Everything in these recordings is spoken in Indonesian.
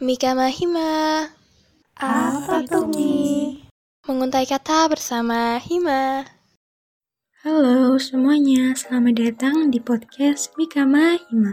Mika Mahima. Apa tuh Mi? Menguntai kata bersama Hima. Halo semuanya, selamat datang di podcast Mika Mahima.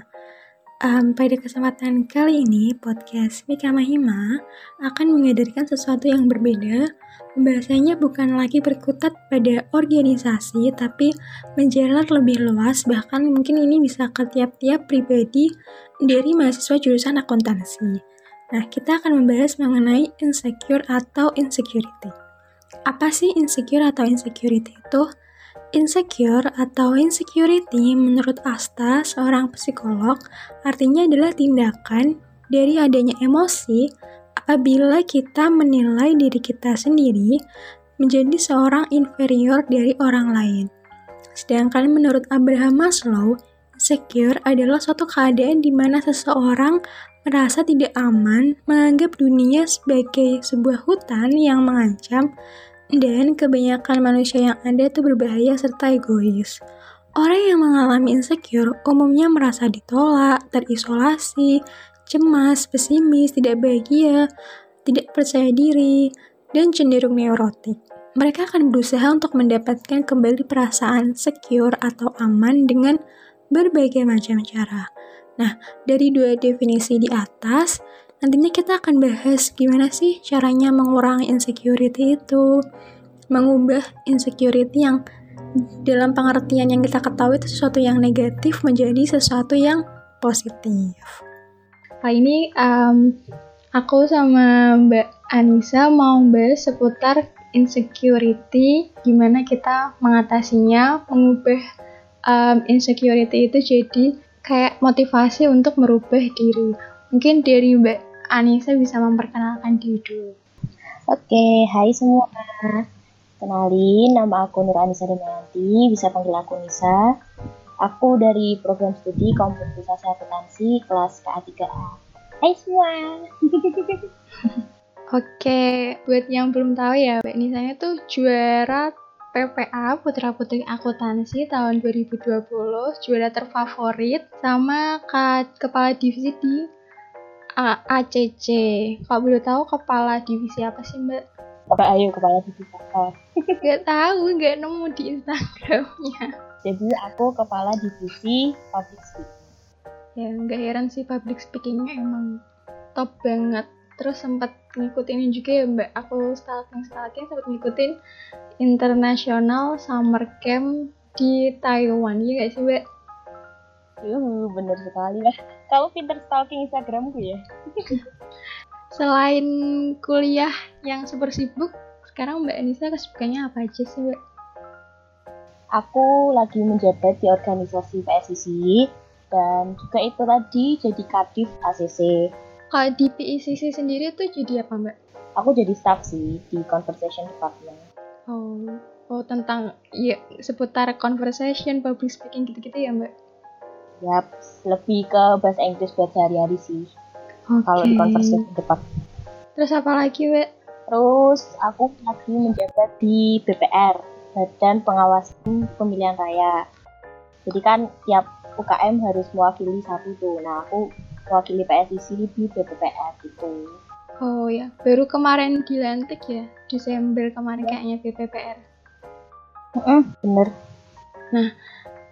Um, pada kesempatan kali ini, podcast Mika Mahima akan menghadirkan sesuatu yang berbeda. Pembahasannya bukan lagi berkutat pada organisasi, tapi menjalar lebih luas, bahkan mungkin ini bisa ke tiap-tiap pribadi dari mahasiswa jurusan akuntansi. Nah, kita akan membahas mengenai insecure atau insecurity. Apa sih insecure atau insecurity itu? Insecure atau insecurity menurut Asta, seorang psikolog, artinya adalah tindakan dari adanya emosi apabila kita menilai diri kita sendiri menjadi seorang inferior dari orang lain. Sedangkan menurut Abraham Maslow, insecure adalah suatu keadaan di mana seseorang merasa tidak aman, menganggap dunia sebagai sebuah hutan yang mengancam, dan kebanyakan manusia yang ada itu berbahaya serta egois. Orang yang mengalami insecure umumnya merasa ditolak, terisolasi, cemas, pesimis, tidak bahagia, tidak percaya diri, dan cenderung neurotik. Mereka akan berusaha untuk mendapatkan kembali perasaan secure atau aman dengan berbagai macam cara. Nah, dari dua definisi di atas, nantinya kita akan bahas gimana sih caranya mengurangi insecurity itu, mengubah insecurity yang dalam pengertian yang kita ketahui itu sesuatu yang negatif menjadi sesuatu yang positif. Kali ini um, aku sama Mbak Anissa mau bahas seputar insecurity, gimana kita mengatasinya, mengubah um, insecurity itu jadi kayak motivasi untuk merubah diri. Mungkin dari Mbak Anissa bisa memperkenalkan diri dulu. Oke, hai semua. Kenalin, nama aku Nur Anissa Damayanti, bisa panggil aku Nisa. Aku dari program studi Komputerisasi Akuntansi kelas KA3A. Hai semua. Oke, buat yang belum tahu ya, Mbak Nisa tuh juara PPA Putra Putri Akuntansi tahun 2020 juara terfavorit sama kepala divisi di A ACC. Kalau boleh tahu kepala divisi apa sih Mbak? Apa ayo kepala divisi apa? gak tahu, gak nemu di Instagramnya. Jadi aku kepala divisi public speaking. Ya nggak heran sih public speakingnya emang top banget terus sempat ngikutin juga ya mbak. Aku stalking stalking sempat ngikutin international summer camp di Taiwan. Ya gak sih mbak? Iya bener sekali lah. Kamu pinter stalking Instagramku ya? Selain kuliah yang super sibuk sekarang mbak Anissa kesibukannya apa aja sih mbak? Aku lagi menjabat di organisasi PSIC dan juga itu tadi jadi kadif ACC kalau di PICC sendiri tuh jadi apa mbak? Aku jadi staff sih di conversation department. Oh, oh tentang ya seputar conversation, public speaking gitu-gitu ya mbak? Yap, lebih ke bahasa Inggris buat sehari-hari sih. Okay. Kalau di conversation department. Terus apa lagi mbak? Terus aku lagi menjabat di BPR, Badan Pengawasan Pemilihan Raya. Jadi kan tiap UKM harus mewakili satu tuh. Nah aku wakili PSIC di BPPR gitu. Oh ya, baru kemarin dilantik ya, Desember kemarin kayaknya BPPR. Mm -mm, bener. Nah,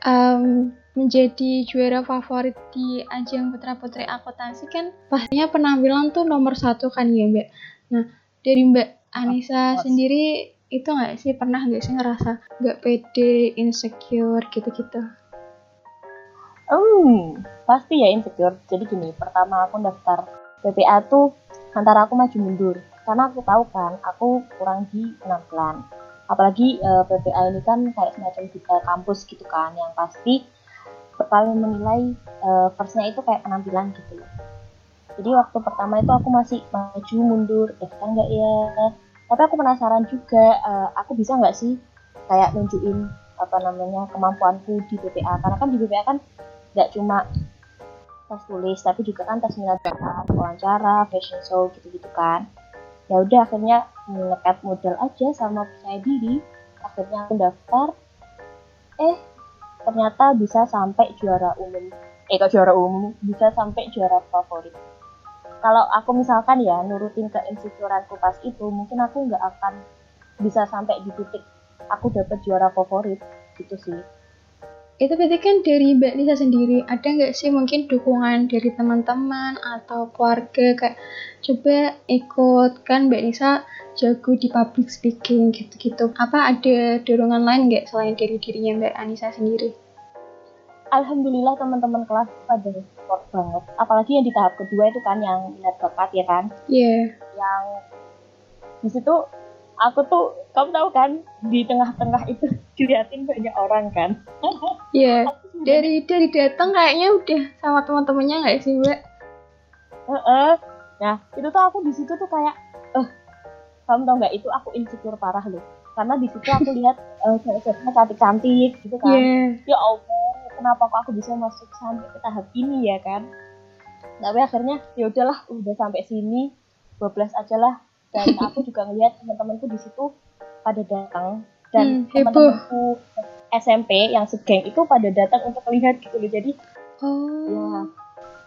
um, menjadi juara favorit di ajang putra putri akuntansi kan pastinya penampilan tuh nomor satu kan ya mbak. Nah dari mbak Anissa oh, sendiri itu nggak sih pernah nggak sih ngerasa nggak pede, insecure gitu-gitu? Oh, pasti ya insecure. Jadi gini, pertama aku daftar PPA tuh antara aku maju mundur. Karena aku tahu kan, aku kurang di penampilan. Apalagi uh, eh, PPA ini kan kayak semacam kita kampus gitu kan, yang pasti bakal menilai uh, firstnya itu kayak penampilan gitu. Jadi waktu pertama itu aku masih maju mundur, daftar nggak ya? Tapi aku penasaran juga, uh, aku bisa nggak sih kayak nunjukin apa namanya kemampuanku di BPA karena kan di BPA kan nggak cuma tes tulis tapi juga kan tes minat wawancara fashion show gitu-gitu kan. Ya udah akhirnya melekat modal aja sama percaya diri. Akhirnya aku daftar. Eh ternyata bisa sampai juara umum. Eh kok juara umum? Bisa sampai juara favorit. Kalau aku misalkan ya nurutin ke insecureanku pas itu mungkin aku nggak akan bisa sampai di titik aku dapat juara favorit. Gitu sih itu berarti kan dari Mbak Nisa sendiri ada nggak sih mungkin dukungan dari teman-teman atau keluarga kayak coba ikut kan Mbak Nisa jago di public speaking gitu-gitu apa ada dorongan lain nggak selain dari dirinya Mbak Anissa sendiri? Alhamdulillah teman-teman kelas pada support banget apalagi yang di tahap kedua itu kan yang minat bakat ya kan iya yeah. yang di situ aku tuh kamu tahu kan di tengah-tengah itu diliatin banyak orang kan iya yeah. dari dari datang kayaknya udah sama teman-temannya nggak sih mbak uh -uh. nah itu tuh aku di situ tuh kayak eh uh, kamu tau nggak itu aku insecure parah loh karena di situ aku lihat uh, cewek-ceweknya cantik-cantik gitu kan yeah. ya allah kenapa kok aku bisa masuk sampai ke tahap ini ya kan tapi akhirnya ya udahlah udah sampai sini 12 aja lah dan aku juga ngeliat teman-temanku di situ pada datang. Dan hmm, teman-temanku SMP yang segeng itu pada datang untuk melihat gitu loh. Jadi oh. ya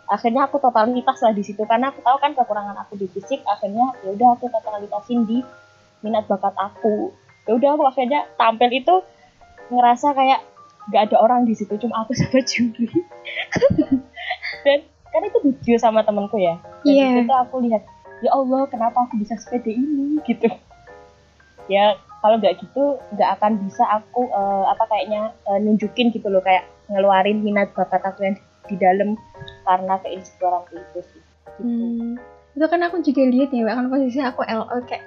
akhirnya aku totalitas lah di situ. Karena aku tahu kan kekurangan aku di fisik akhirnya ya udah aku totalitasin di minat bakat aku. Ya udah aku akhirnya tampil itu ngerasa kayak nggak ada orang di situ cuma aku sama juri dan kan itu video sama temanku ya? Dan yeah. itu aku lihat ya Allah kenapa aku bisa sepede ini gitu ya kalau nggak gitu nggak akan bisa aku uh, apa kayaknya uh, nunjukin gitu loh kayak ngeluarin minat bakat aku yang di, dalam karena keinsecurean itu sih gitu. hmm. itu kan aku juga lihat ya kan posisi aku LO kayak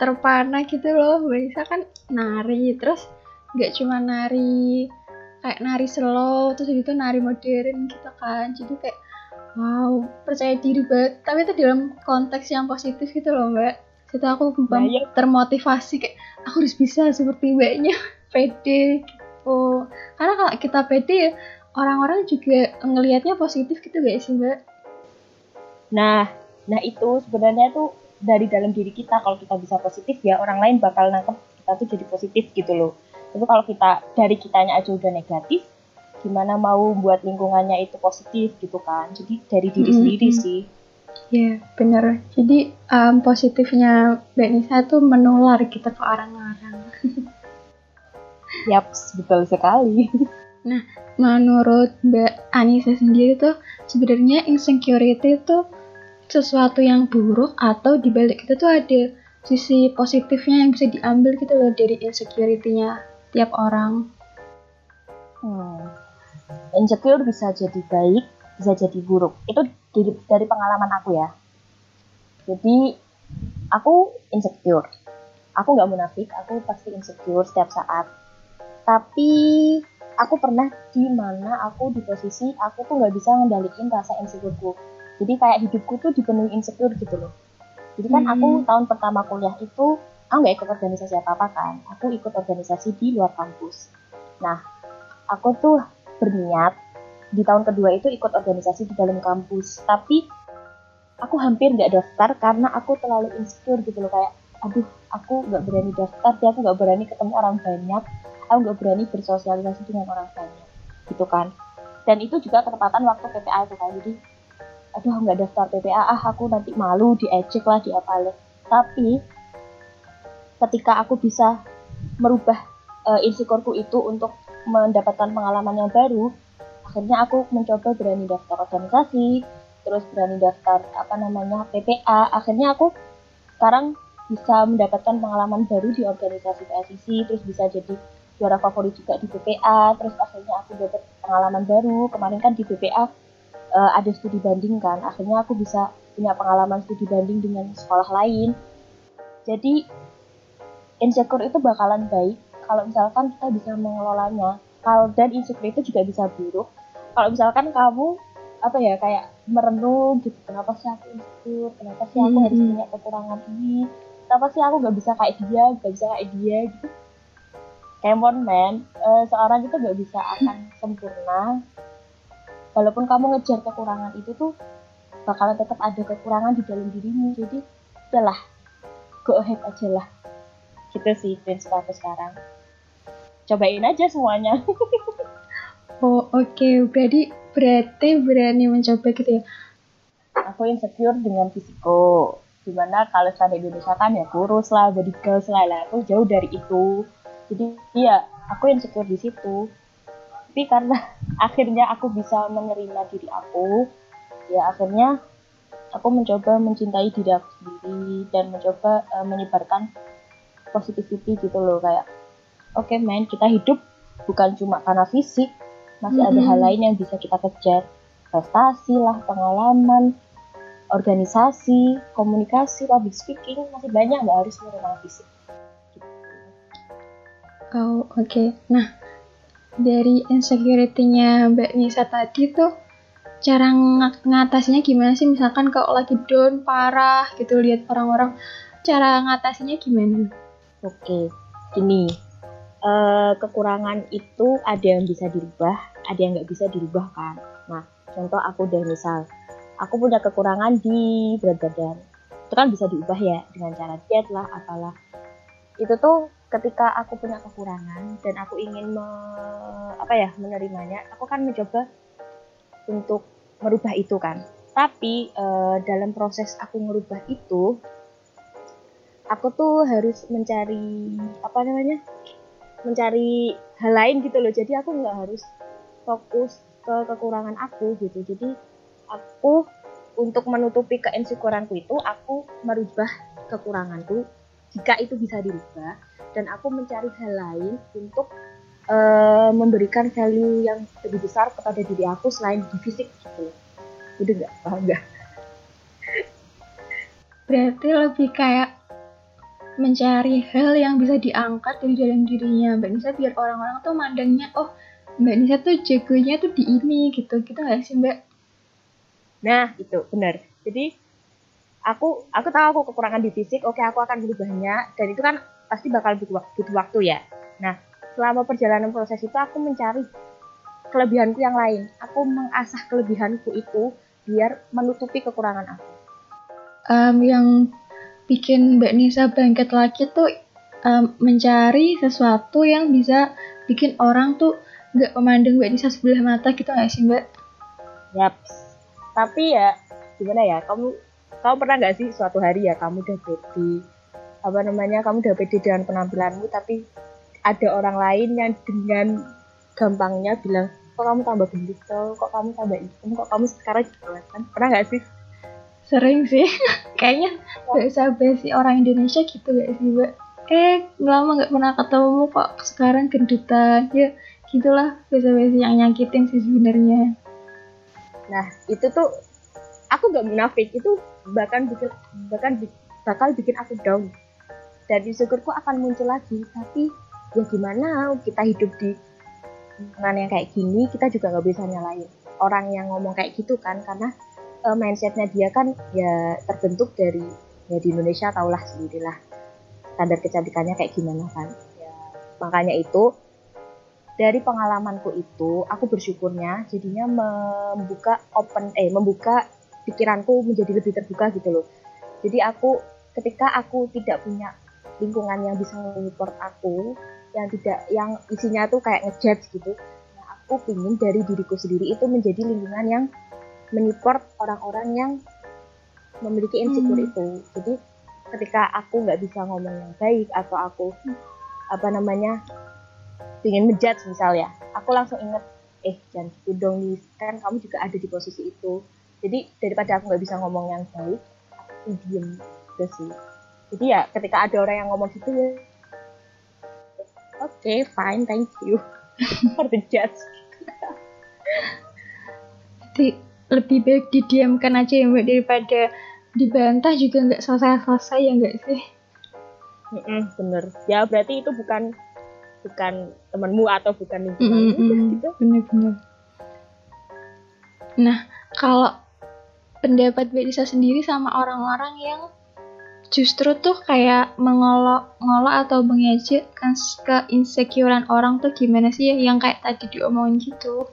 terpana gitu loh bisa kan nari terus nggak cuma nari kayak nari slow terus itu nari modern gitu kan jadi kayak wow percaya diri banget tapi itu dalam konteks yang positif gitu loh mbak. Itu aku nah, ya. termotivasi kayak aku harus bisa seperti mbaknya. Pede gitu. Karena kalau kita pede ya orang-orang juga ngelihatnya positif gitu gak sih mbak? Nah nah itu sebenarnya tuh dari dalam diri kita kalau kita bisa positif ya orang lain bakal nangkep kita tuh jadi positif gitu loh. Tapi kalau kita dari kitanya aja udah negatif gimana mau buat lingkungannya itu positif gitu kan jadi dari diri mm -hmm. sendiri sih ya yeah, bener jadi um, positifnya Mbak Nisa tuh menular kita ke orang-orang Yap, betul sekali. Nah, menurut Mbak Anissa sendiri tuh sebenarnya insecurity itu sesuatu yang buruk atau dibalik itu tuh ada sisi positifnya yang bisa diambil gitu loh dari insecurity-nya tiap orang. Hmm. Insecure bisa jadi baik, bisa jadi buruk. Itu dari, dari pengalaman aku ya. Jadi aku insecure. Aku nggak munafik, aku pasti insecure setiap saat. Tapi aku pernah di mana aku di posisi aku tuh nggak bisa ngendaliin rasa insecureku. Jadi kayak hidupku tuh dipenuhi insecure gitu loh. Jadi kan hmm. aku tahun pertama kuliah itu aku nggak ikut organisasi apa-apa kan aku ikut organisasi di luar kampus nah aku tuh berniat di tahun kedua itu ikut organisasi di dalam kampus. Tapi aku hampir nggak daftar karena aku terlalu insecure gitu loh kayak aduh aku nggak berani daftar ya aku nggak berani ketemu orang banyak aku nggak berani bersosialisasi dengan orang banyak gitu kan. Dan itu juga ketepatan waktu PPA itu kan jadi aduh nggak daftar PPA ah aku nanti malu diejek lah diapalin tapi ketika aku bisa merubah uh, insecureku itu untuk mendapatkan pengalaman yang baru akhirnya aku mencoba berani daftar organisasi terus berani daftar apa namanya PPA akhirnya aku sekarang bisa mendapatkan pengalaman baru di organisasi PSIC terus bisa jadi juara favorit juga di PPA terus akhirnya aku dapat pengalaman baru. Kemarin kan di PPA uh, eh, ada studi banding kan. Akhirnya aku bisa punya pengalaman studi banding dengan sekolah lain. Jadi insecure itu bakalan baik kalau misalkan kita bisa mengelolanya kalau dan insecure itu juga bisa buruk. Kalau misalkan kamu apa ya kayak merenung gitu kenapa sih aku insecure kenapa sih aku harus punya kekurangan ini kenapa sih aku nggak bisa kayak dia nggak bisa kayak dia gitu. Come on man. Uh, seorang itu nggak bisa akan sempurna. Walaupun kamu ngejar kekurangan itu tuh bakalan tetap ada kekurangan di dalam dirimu. Jadi udahlah go ahead aja lah gitu sih prinsip aku sekarang. Cobain aja semuanya. Oh oke. Okay. berarti berarti berani mencoba gitu ya? Aku insecure dengan fisiko di mana kalau standar Indonesia kan ya kurus lah body girls lah. Lah aku jauh dari itu. Jadi iya aku insecure di situ. Tapi karena akhirnya aku bisa menerima diri aku ya akhirnya aku mencoba mencintai diri aku sendiri dan mencoba uh, menyebarkan positivity gitu loh kayak oke okay, main kita hidup bukan cuma karena fisik masih mm -hmm. ada hal lain yang bisa kita kejar prestasi lah pengalaman organisasi komunikasi public speaking masih banyak nggak harus menerima fisik oh oke okay. nah dari insecurity-nya Mbak Nisa tadi tuh cara ng ngatasinya gimana sih misalkan kalau lagi down parah gitu lihat orang-orang cara ngatasinya gimana? Oke, gini uh, kekurangan itu ada yang bisa dirubah, ada yang nggak bisa dirubah kan. Nah, contoh aku deh misal, aku punya kekurangan di berat badan, itu kan bisa diubah ya dengan cara diet lah, apalah. Itu tuh ketika aku punya kekurangan dan aku ingin me, apa ya menerimanya, aku kan mencoba untuk merubah itu kan. Tapi uh, dalam proses aku merubah itu, aku tuh harus mencari apa namanya mencari hal lain gitu loh. Jadi aku nggak harus fokus ke kekurangan aku gitu. Jadi aku untuk menutupi keinsyukuranku itu aku merubah kekuranganku. Jika itu bisa dirubah dan aku mencari hal lain untuk uh, memberikan value yang lebih besar kepada diri aku selain di fisik gitu. Udah nggak? Paham nggak? Berarti lebih kayak mencari hal yang bisa diangkat dari dalam dirinya. Mbak Nisa biar orang-orang tuh mandangnya oh Mbak Nisa tuh jagonya tuh di ini gitu. Gitu nggak sih Mbak? Nah itu benar. Jadi aku aku tahu aku kekurangan di fisik oke aku akan berubahnya dan itu kan pasti bakal butuh, butuh waktu ya. Nah selama perjalanan proses itu aku mencari kelebihanku yang lain. Aku mengasah kelebihanku itu biar menutupi kekurangan aku. Um, yang bikin Mbak Nisa bangkit lagi tuh um, mencari sesuatu yang bisa bikin orang tuh nggak memandang Mbak Nisa sebelah mata gitu nggak sih Mbak? Yap. Tapi ya gimana ya kamu kamu pernah nggak sih suatu hari ya kamu udah pede apa namanya kamu udah pede dengan penampilanmu tapi ada orang lain yang dengan gampangnya bilang kok kamu tambah gendut kok kamu tambah hitam kok kamu sekarang kan pernah nggak sih sering sih. Kayaknya biasa basi orang Indonesia gitu gak sih mbak? Eh lama nggak pernah ketemu kok. Sekarang gendutan. Ya gitulah. Biasa basi yang nyakitin sih sebenarnya. Nah itu tuh aku nggak munafik. Itu bahkan bikin bahkan bakal bikin aku down. Dan syukurku akan muncul lagi. Tapi ya gimana kita hidup di lingkungan yang kayak gini kita juga nggak bisa nyalain orang yang ngomong kayak gitu kan. Karena uh, mindsetnya dia kan ya terbentuk dari ya di Indonesia tahulah sendirilah standar kecantikannya kayak gimana kan. Ya, makanya itu dari pengalamanku itu aku bersyukurnya jadinya membuka open eh membuka pikiranku menjadi lebih terbuka gitu loh. Jadi aku ketika aku tidak punya lingkungan yang bisa mensupport aku yang tidak yang isinya tuh kayak ngejudge gitu nah aku pingin dari diriku sendiri itu menjadi lingkungan yang menyupport orang-orang yang memiliki insecure hmm. itu jadi ketika aku nggak bisa ngomong yang baik atau aku apa namanya ingin menjudge misal ya aku langsung inget eh jangan gitu dong nih kan kamu juga ada di posisi itu. Jadi daripada aku nggak bisa ngomong yang baik aku diem gitu sih. Jadi ya ketika ada orang yang ngomong gitu ya oke okay, fine thank you for the judge. Jadi lebih baik didiamkan aja ya mbak daripada dibantah juga nggak selesai-selesai ya nggak sih? Mm -mm, bener. Ya berarti itu bukan bukan temanmu atau bukan lingkunganmu mm -mm, gitu. Bener-bener. Nah kalau pendapat Mbak Lisa sendiri sama orang-orang yang justru tuh kayak mengolok-ngolok atau mengejek ke insecurean orang tuh gimana sih yang kayak tadi diomongin gitu?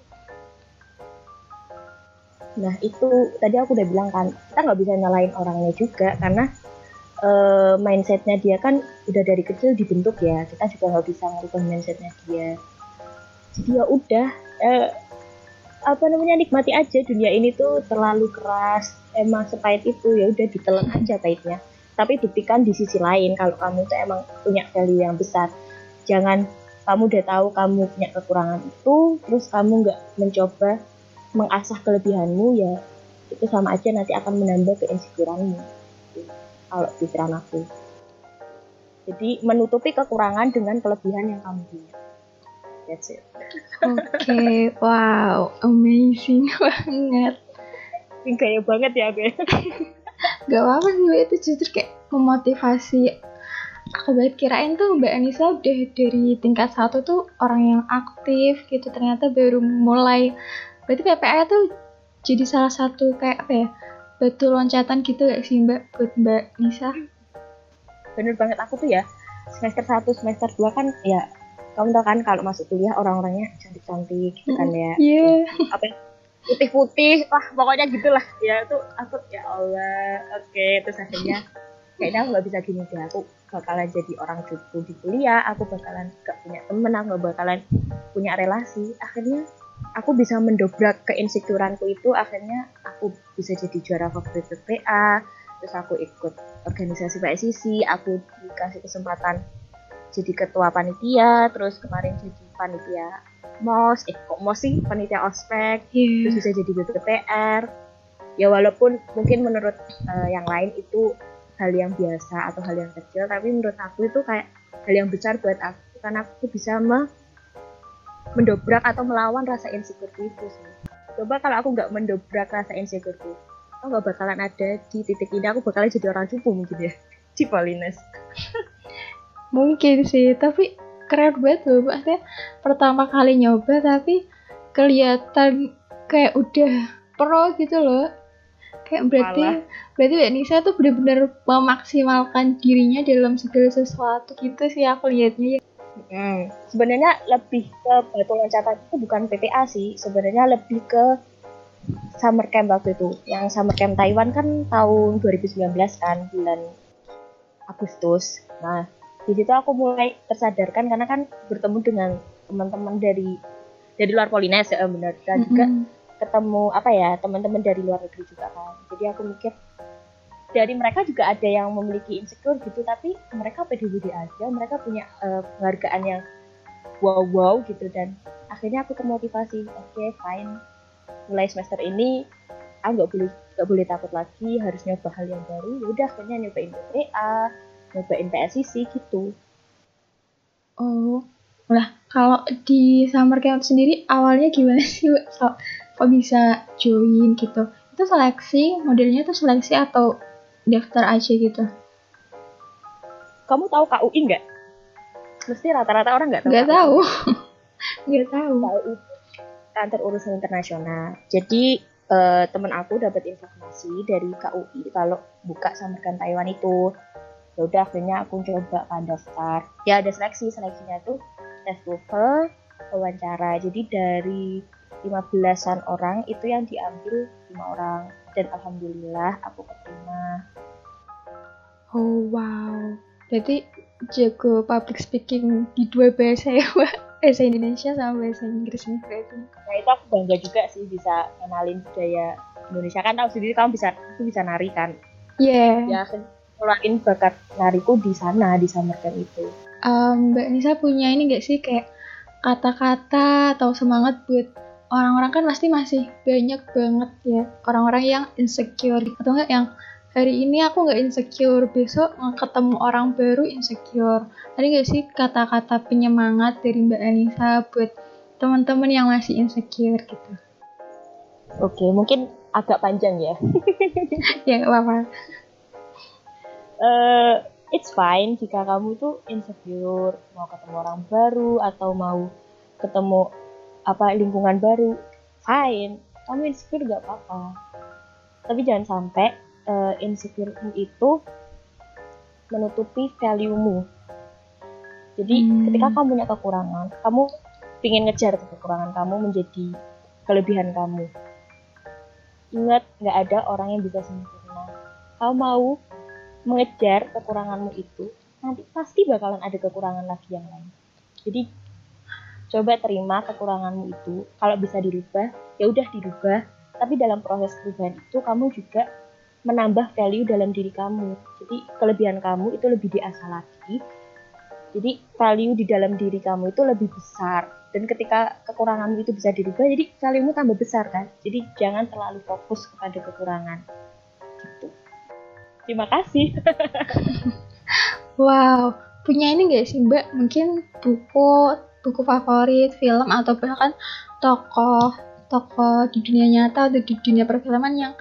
Nah itu tadi aku udah bilang kan kita nggak bisa nyalain orangnya juga karena uh, mindsetnya dia kan udah dari kecil dibentuk ya. Kita juga nggak bisa ngubah mindsetnya dia. Jadi ya udah uh, apa namanya nikmati aja dunia ini tuh terlalu keras emang sepahit itu ya udah ditelan aja pahitnya. Tapi buktikan di sisi lain kalau kamu tuh emang punya value yang besar. Jangan kamu udah tahu kamu punya kekurangan itu terus kamu nggak mencoba mengasah kelebihanmu ya itu sama aja nanti akan menambah keinsecureanmu kalau pikiran aku jadi menutupi kekurangan dengan kelebihan yang kamu punya that's it Oke, wow, amazing banget. Gaya banget ya gue Gak apa-apa sih, Mbak. itu justru kayak memotivasi. Aku banget kirain tuh Mbak Anissa udah dari tingkat satu tuh orang yang aktif gitu. Ternyata baru mulai. Berarti PPA tuh jadi salah satu kayak apa ya, batu loncatan gitu gak sih Mbak buat Mbak Nisa? bener banget aku tuh ya semester 1 semester 2 kan ya kamu tau kan kalau masuk kuliah orang-orangnya cantik-cantik gitu kan ya Iya. apa ya, putih-putih wah pokoknya gitulah ya itu aku ya Allah oke terus akhirnya kayaknya aku nggak bisa gini deh aku bakalan jadi orang cupu di kuliah aku bakalan gak punya temen aku gak bakalan punya relasi akhirnya aku bisa mendobrak keinsecuranku itu akhirnya aku bisa jadi juara favorit PPA terus aku ikut organisasi PSIC aku dikasih kesempatan jadi ketua panitia terus kemarin jadi panitia mos eh kok mos sih panitia ospek terus Iya. bisa jadi BPPR ya walaupun mungkin menurut eh, yang lain itu hal yang biasa atau hal yang kecil tapi menurut aku itu kayak hal yang besar buat aku karena aku bisa me- mendobrak atau melawan rasa insecure itu sih coba kalau aku nggak mendobrak rasa insecure itu aku nggak bakalan ada di titik ini aku bakalan jadi orang cupu mungkin ya Cipolines Mungkin sih, tapi keren banget loh. Maksudnya pertama kali nyoba tapi kelihatan kayak udah pro gitu loh. Kayak berarti Malah. berarti Mbak Nisa tuh benar-benar memaksimalkan dirinya dalam segala sesuatu gitu sih aku lihatnya ya. Hmm, sebenarnya lebih ke batu loncatan itu bukan PPA sih, sebenarnya lebih ke summer camp waktu itu. Yang summer camp Taiwan kan tahun 2019 kan, bulan Agustus. Nah, di situ aku mulai tersadarkan karena kan bertemu dengan teman-teman dari dari luar Polines ya benar dan juga Mm-mm. ketemu apa ya teman-teman dari luar negeri juga kan jadi aku mikir dari mereka juga ada yang memiliki insecure gitu tapi mereka pede-pede aja mereka punya eh, penghargaan yang wow wow gitu dan akhirnya aku termotivasi oke fine mulai semester ini aku nggak boleh nggak boleh takut lagi harus nyoba hal yang baru ya udah akhirnya nyobain PPA nyobain PSIC gitu Oh. Lah, kalau di summer camp sendiri awalnya gimana sih, kok bisa join gitu? Itu seleksi, modelnya tuh seleksi atau daftar aja gitu? kamu tahu KUI nggak mesti rata-rata orang nggak tahu Nggak tahu. Nggak tahu. KUI kantor urusan internasional. Jadi eh, temen aku dapat informasi dari KUI kalau buka camp Taiwan itu. Ya udah akhirnya aku coba kan daftar. Ya ada seleksi, seleksinya tuh tes TOEFL, wawancara. Jadi dari 15-an orang itu yang diambil lima orang dan alhamdulillah aku keterima. Oh, wow. Berarti jago public speaking di dua bahasa ya, Mbak? Bahasa Indonesia sama bahasa Inggris nih berarti. Nah itu aku bangga juga sih bisa kenalin budaya Indonesia kan tahu sendiri kamu bisa aku bisa nari kan. Iya. ya aku ngeluarin bakat nariku di sana di summer camp itu Em, Mbak Nisa punya ini nggak sih kayak kata-kata atau semangat buat orang-orang kan pasti masih banyak banget ya. Orang-orang yang insecure. Atau enggak yang hari ini aku nggak insecure besok ketemu orang baru insecure. Ada nggak sih kata-kata penyemangat dari Mbak Anissa buat teman-teman yang masih insecure gitu? Oke mungkin agak panjang ya. Ya nggak apa-apa. Eh, it's fine jika kamu tuh insecure mau ketemu orang baru atau mau ketemu apa lingkungan baru. Fine. Kamu insecure gak apa-apa. Tapi jangan sampai eh, insecuremu itu menutupi value-mu. Jadi Hmm. ketika kamu punya kekurangan kamu ingin ngejar kekurangan kamu menjadi kelebihan kamu. Ingat nggak ada orang yang bisa sempurna. Kamu mau mengejar kekuranganmu itu nanti pasti bakalan ada kekurangan lagi yang lain. Jadi coba terima kekuranganmu itu. Kalau bisa dirubah ya udah dirubah. Tapi dalam proses perubahan itu kamu juga menambah value dalam diri kamu. Jadi kelebihan kamu itu lebih diasah lagi. Jadi value di dalam diri kamu itu lebih besar. Dan ketika kekuranganmu itu bisa dirubah jadi valuemu tambah besar kan? Jadi jangan terlalu fokus kepada kekurangan. Gitu. Terima kasih. Wow. Punya ini gak sih mbak? Mungkin buku buku favorit film atau bahkan tokoh tokoh di dunia nyata atau di dunia perfilman yang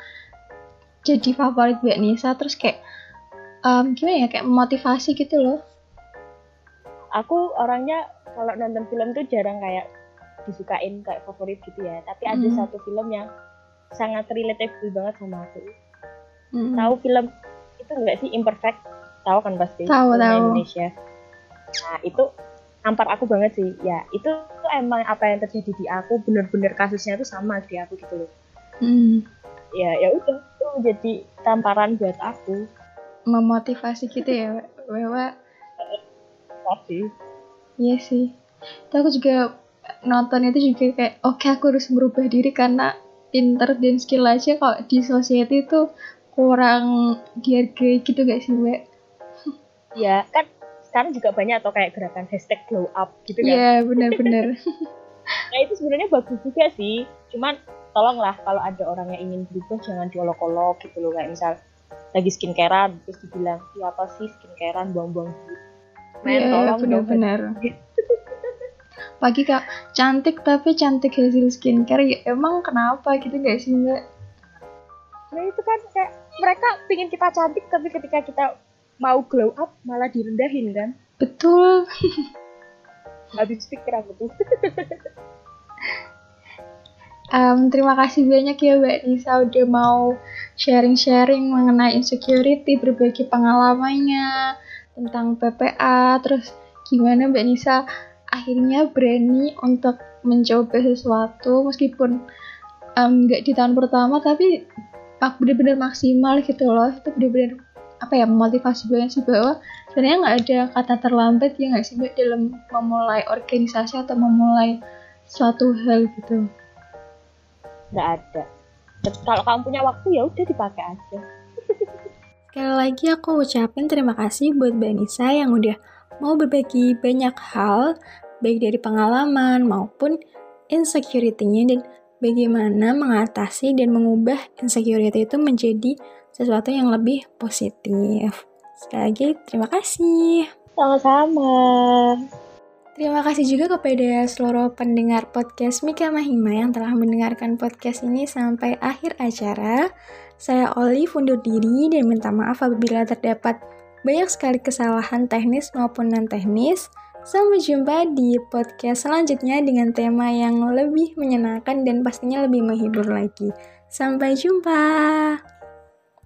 jadi favorit Mbak Nisa. Terus kayak um, gimana ya kayak motivasi gitu loh. Aku orangnya kalau nonton film tuh jarang kayak disukain kayak favorit gitu ya. Tapi ada hmm. satu film yang sangat relatable banget sama aku. Hmm. tahu film itu enggak sih? Imperfect. Tahu kan pasti? Tahu tahu. Indonesia. Nah itu nampar aku banget sih. Ya itu tuh emang apa yang terjadi di aku bener-bener kasusnya tuh sama di aku gitu loh. Hmm. ya ya udah itu jadi tamparan buat aku. Memotivasi gitu ya bahwa sih iya sih. Itu aku juga nonton itu juga kayak oke okay, aku harus merubah diri karena pinter dan skill aja kalau di society itu kurang dihargai gitu gak sih mbak ya kan sekarang juga banyak atau kayak gerakan hashtag glow up gitu kan? Iya yeah, benar-benar. Nah itu sebenarnya bagus juga sih. Cuman tolonglah kalau ada orang yang ingin berubah jangan diolok-olok gitu loh. Kayak misal lagi skincarean terus dibilang iya apa sih skincarean? Buang-buang duit. Men yeah, tolong benar-benar. Pagi kak. Cantik tapi cantik hasil skincare. Ya emang kenapa gitu gak sih mbak? Nah itu kan kayak mereka pingin kita cantik tapi ketika kita mau glow up malah direndahin kan? Betul. Habis pikir aku tuh. Um, terima kasih banyak ya Mbak Nisa udah mau sharing-sharing mengenai insecurity, berbagi pengalamannya tentang PPA, terus gimana Mbak Nisa akhirnya berani untuk mencoba sesuatu meskipun nggak um, di tahun pertama tapi benar-benar maksimal gitu loh. Itu benar-benar apa ya memotivasi banget sih bahwa sebenarnya nggak ada kata terlambat ya nggak sih mbak dalam memulai organisasi atau memulai suatu hal gitu. Nggak ada. Kalau kamu punya waktu ya udah dipakai aja. Sekali lagi aku ucapin terima kasih buat Mbak Nisa yang udah mau berbagi banyak hal baik dari pengalaman maupun insecurity-nya dan bagaimana mengatasi dan mengubah insecurity itu menjadi sesuatu yang lebih positif. Sekali lagi, terima kasih. Sama-sama. Terima kasih juga kepada seluruh pendengar podcast Mika Mahima yang telah mendengarkan podcast ini sampai akhir acara. Saya Oli undur diri dan minta maaf apabila terdapat banyak sekali kesalahan teknis maupun non-teknis. Sampai jumpa di podcast selanjutnya dengan tema yang lebih menyenangkan dan pastinya lebih menghibur lagi. Sampai jumpa.